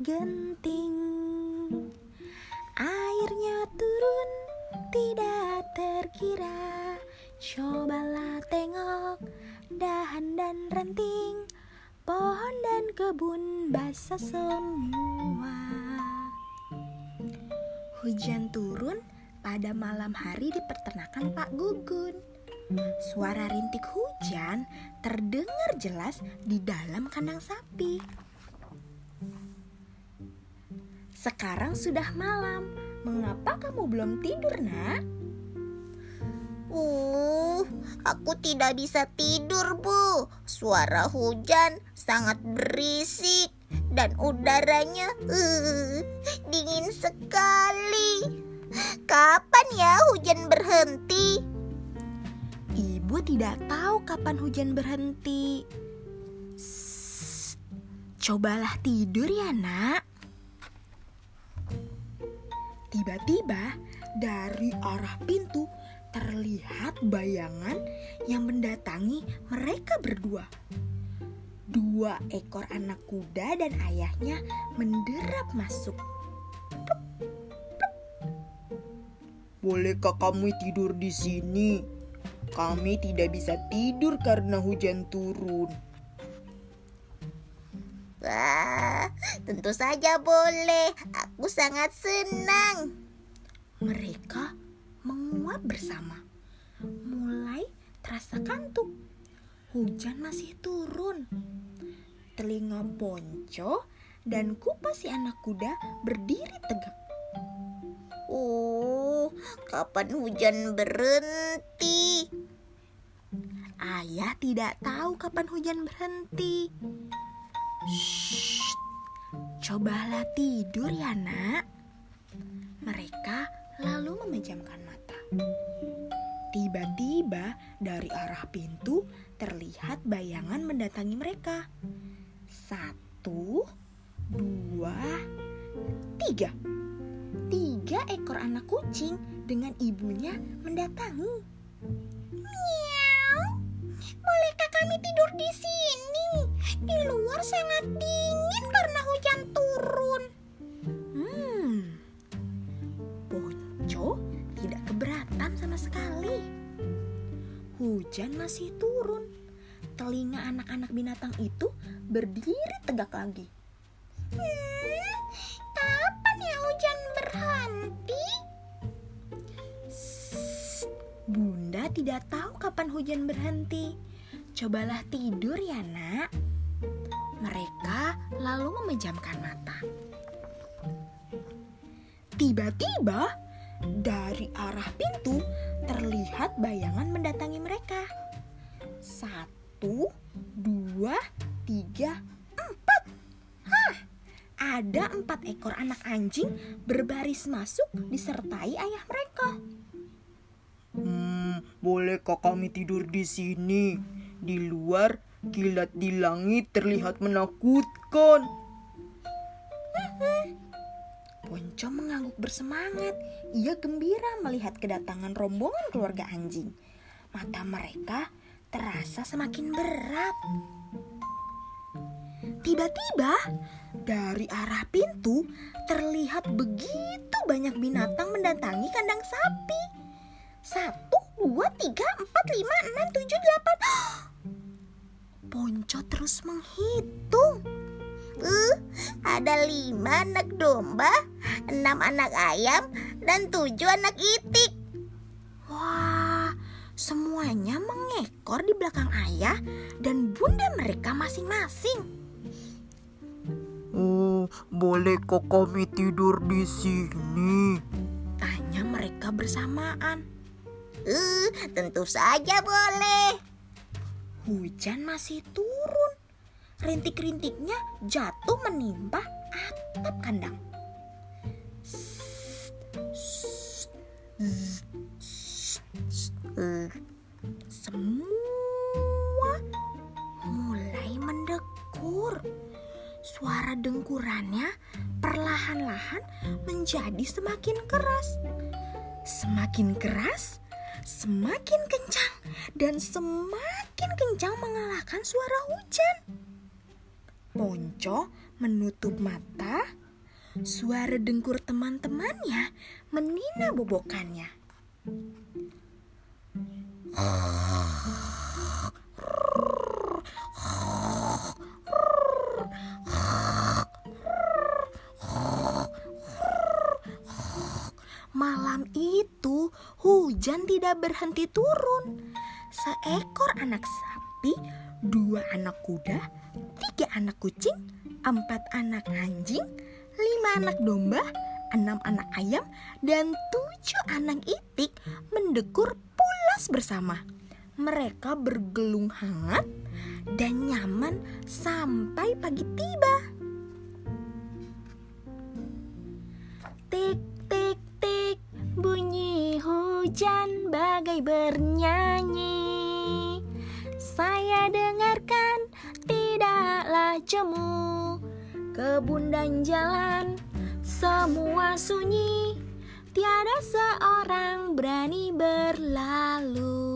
genting. Airnya turun tidak terkira. Cobalah tengok dahan dan ranting Pohon dan kebun basah semua. Hujan turun pada malam hari di peternakan Pak Gugun. Suara rintik hujan terdengar jelas di dalam kandang sapi. Sekarang sudah malam. Mengapa kamu belum tidur, Nak? Uh, aku tidak bisa tidur, Bu. Suara hujan sangat berisik dan udaranya uh, dingin sekali. Kapan ya hujan berhenti? Ibu tidak tahu kapan hujan berhenti. cobalah tidur ya, Nak. Tiba-tiba dari arah pintu terlihat bayangan yang mendatangi mereka berdua. Dua ekor anak kuda dan ayahnya menderap masuk. Bolehkah kamu tidur di sini? Kami tidak bisa tidur karena hujan turun. Wah, tentu saja boleh. Aku sangat senang. Mereka menguap bersama. Mulai terasa kantuk. Hujan masih turun. Telinga ponco dan kupas si anak kuda berdiri tegak. Oh, kapan hujan berhenti? Ayah tidak tahu kapan hujan berhenti. Shh, cobalah tidur ya nak. Mereka lalu memejamkan mata. Tiba-tiba dari arah pintu terlihat bayangan mendatangi mereka. Satu, dua, tiga. Tiga ekor anak kucing dengan ibunya mendatangi. Miau, bolehkah kami tidur di sini? Di luar sangat dingin karena hujan turun. Hmm, Ponco tidak keberatan sama sekali. Hujan masih turun. Telinga anak-anak binatang itu berdiri tegak lagi. Hmm, kapan ya hujan berhenti? Bunda tidak tahu kapan hujan berhenti. Cobalah tidur ya nak. Mereka lalu memejamkan mata. Tiba-tiba dari arah pintu terlihat bayangan mendatangi mereka. Satu, dua, tiga, empat. Hah, ada empat ekor anak anjing berbaris masuk disertai ayah mereka. Hmm, bolehkah kami tidur di sini? Di luar, kilat di langit terlihat menakutkan. Ponco mengangguk bersemangat. Ia gembira melihat kedatangan rombongan keluarga anjing. Mata mereka terasa semakin berat. Tiba-tiba dari arah pintu terlihat begitu banyak binatang mendatangi kandang sapi. Satu, dua, tiga, empat, lima, enam, tujuh, delapan. Ponco terus menghitung. Uh, ada lima anak domba, enam anak ayam, dan tujuh anak itik. Wah, semuanya mengekor di belakang ayah dan bunda mereka masing-masing. Oh, bolehkah kami tidur di sini? Tanya mereka bersamaan. Uh, tentu saja boleh. Hujan masih turun. Rintik-rintiknya jatuh menimpa atap kandang. Semua mulai mendekur. Suara dengkurannya perlahan-lahan menjadi semakin keras. Semakin keras, semakin kencang, dan semakin kencang mengalahkan suara hujan. Ponco menutup mata, suara dengkur teman-temannya menina bobokannya. Malam hujan tidak berhenti turun. Seekor anak sapi, dua anak kuda, tiga anak kucing, empat anak anjing, lima anak domba, enam anak ayam, dan tujuh anak itik mendekur pulas bersama. Mereka bergelung hangat dan nyaman sampai pagi tiba. Hujan bagai bernyanyi. Saya dengarkan tidaklah jemu Kebun dan jalan semua sunyi Tiada seorang berani berlalu